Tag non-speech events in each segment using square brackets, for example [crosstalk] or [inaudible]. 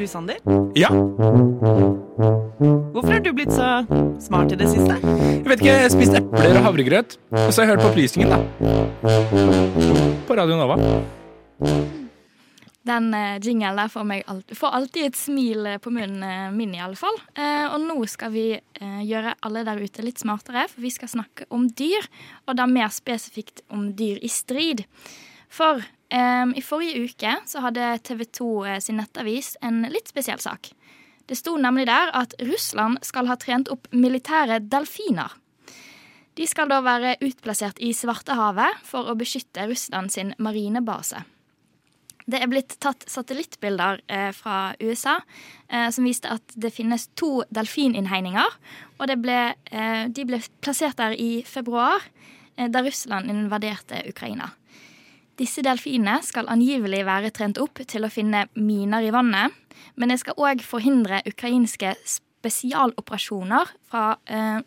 Du, Sander? Ja. Hvorfor har du blitt så smart i det siste? Jeg vet ikke, jeg har spist epler og havregrøt. Og så har jeg hørt på opplysningen, da. På Radio Nova. Den eh, jingelen der får, meg alltid, får alltid et smil eh, på munnen eh, min, i alle fall. Eh, og nå skal vi gjøre alle der ute litt smartere, for vi skal snakke om dyr. Og da mer spesifikt om dyr i strid. For eh, i forrige uke så hadde TV 2 eh, sin nettavis en litt spesiell sak. Det sto nemlig der at Russland skal ha trent opp militære delfiner. De skal da være utplassert i Svartehavet for å beskytte Russland sin marinebase. Det er blitt tatt satellittbilder eh, fra USA eh, som viste at det finnes to delfininnhegninger. Og ble, eh, de ble plassert der i februar, eh, da Russland invaderte Ukraina. Disse delfinene skal angivelig være trent opp til å finne miner i vannet. Men det skal òg forhindre ukrainske spesialoperasjoner fra eh,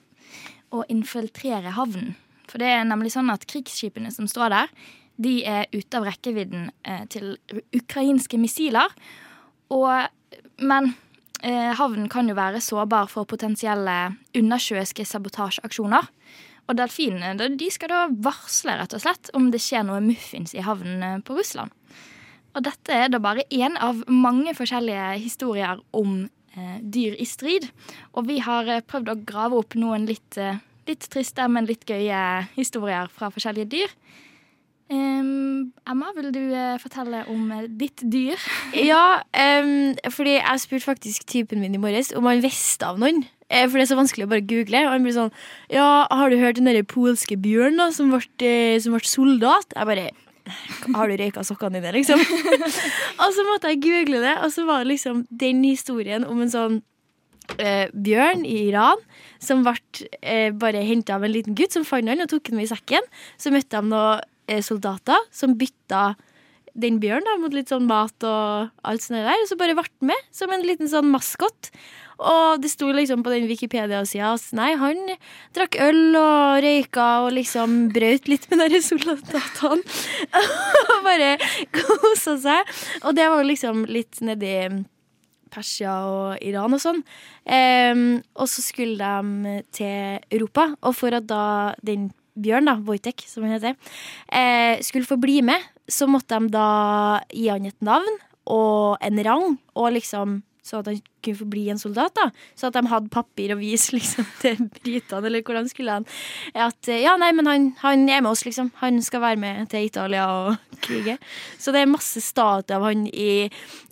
å infiltrere havnen. For det er nemlig sånn at krigsskipene som står der, de er ute av rekkevidden eh, til ukrainske missiler. Og, men eh, havnen kan jo være sårbar for potensielle undersjøiske sabotasjeaksjoner. Og delfinene de skal da varsle rett og slett om det skjer noe muffins i havnen eh, på Russland. Og dette er da bare én av mange forskjellige historier om eh, dyr i strid. Og vi har eh, prøvd å grave opp noen litt, eh, litt triste, men litt gøye historier fra forskjellige dyr. Um, Emma, vil du uh, fortelle om uh, ditt dyr? ja, um, fordi jeg spurte faktisk typen min i morges om han visste av noen. Uh, for det er så vanskelig å bare google. Og han blir sånn Ja, har du hørt den derre polske bjørnen da, som ble, som ble soldat? Jeg bare har du røyka sokkene dine, liksom? [laughs] og så måtte jeg google det, og så var det liksom den historien om en sånn bjørn i Iran som ble bare henta av en liten gutt som fant han og tok han med i sekken. Så møtte han noen Eh, soldater som bytta den bjørnen da, mot litt sånn mat og alt sånt der. Og så bare ble med som en liten sånn maskot. Og det sto liksom på den Wikipedia-sida at nei, han drakk øl og røyka og liksom brøt litt med de soldatene. [laughs] og bare kosa seg. Og det var liksom litt nedi Persia og Iran og sånn. Um, og så skulle de til Europa, og for at da den Bjørn, da, Wojtek, som han heter, eh, skulle få bli med, så måtte de da gi han et navn og en rang, og liksom så at han kunne få bli en soldat. da Så at de hadde papir å vise [laughs] liksom, til britene, eller hvordan skulle han At ja, nei, men han, han, er med oss, liksom. Han skal være med til Italia og [laughs] krige. Så det er masse statuer av han i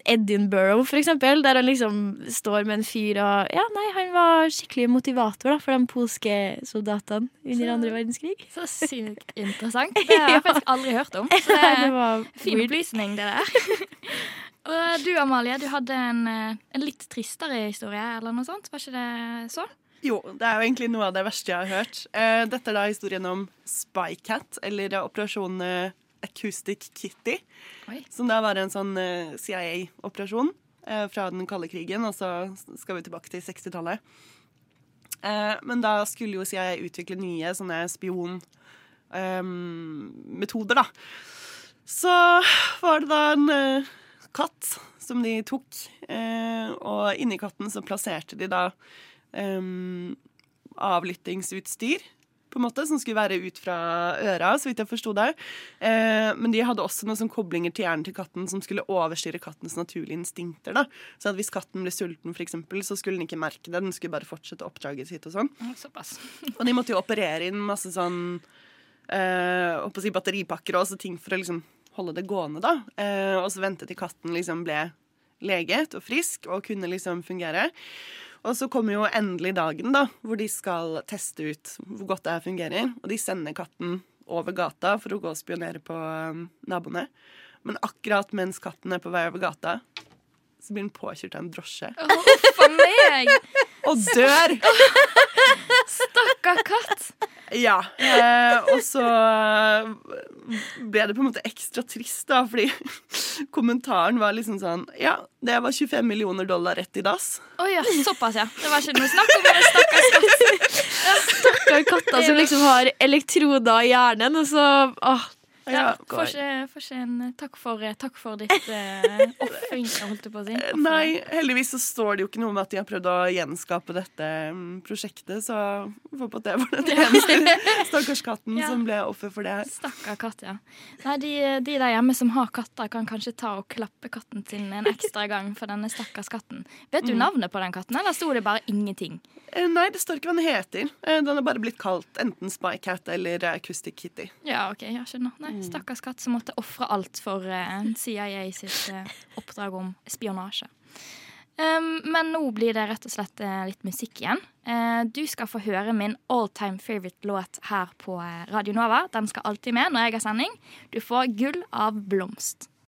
Edinburgh, for eksempel, der han liksom står med en fyr og Ja, nei, han var skikkelig motivator da for de polske soldatene under så, andre verdenskrig. Så sykt [laughs] interessant. Det har jeg faktisk aldri hørt om. Så det er ja, fin opplysning, det der. Og du Amalie, du hadde en, eh, en, litt tristere historie, eller noe sånt? Var ikke det så? Jo, det er jo egentlig noe av det verste jeg har hørt. Eh, dette er da historien om Spycat, eller operasjon Acoustic Kitty. Oi. Som da var en sånn CIA-operasjon fra den kalde krigen, og så skal vi tilbake til 60-tallet. Men da skulle jo CIA utvikle nye sånne spionmetoder, da. Så var det da en katt som de tok. Eh, og inni katten så plasserte de da eh, avlyttingsutstyr. På en måte, Som skulle være ut fra øra, så vidt jeg forsto det. Eh, men de hadde også noen koblinger til hjernen til katten som skulle overstyre kattens naturlige instinkter. da. Så at Hvis katten ble sulten, for eksempel, så skulle den ikke merke det. Den skulle bare fortsette oppdraget sitt. Og sånn. [laughs] Og de måtte jo operere inn masse sånn eh, si batteripakker og også ting for å liksom holde det gående, da. Eh, og så vente til katten liksom ble leget og frisk og kunne liksom fungere. Og så kommer jo endelig dagen da, hvor de skal teste ut hvor godt det her fungerer. Og de sender katten over gata for å gå og spionere på um, naboene. Men akkurat mens katten er på vei over gata, så blir den påkjørt av en drosje. Oh, for meg! [laughs] og dør! [laughs] Stakkar katt. Ja. Eh, og så ble det på en måte ekstra trist, da, fordi [laughs] kommentaren var liksom sånn Ja, det var 25 millioner dollar rett i dass. Å oh, ja, såpass, ja. Det var ikke noe snakk om det. Stakkars katt. [laughs] Stakkar katter som liksom har elektroder i hjernen, og så åh, Ja, Får ikke, får ikke en eh, takk for, eh, takk for ditt [laughs] uh, ofring, holdt jeg på å si. Offer. Nei, heldigvis så står det jo ikke noe om at de har prøvd å gjenskape dette mm, prosjektet, så får på at det var den eneste stakkars katten [laughs] Ja. som ble offer for det her. Stakkar katt, ja. Nei, de, de der hjemme som har katter, kan kanskje ta og klappe katten sin en ekstra gang for denne stakkars katten. Vet Mm. du navnet på den katten, eller sto det bare ingenting? Eh, Nei, det står ikke hva den heter. Eh, Den har bare blitt kalt enten Spy Cat eller Acoustic Kitty. Ja, ok, jeg skjønner. Nei, Mm. Stakkars katt som måtte ofre alt for eh, CIA sitt eh, oppdrag om spionasje. Um, men nå blir det rett og slett eh, litt musikk igjen. Du skal få høre min all time favorite låt her på Radio Nova. Den skal alltid med når jeg har sending. Du får Gull av blomst.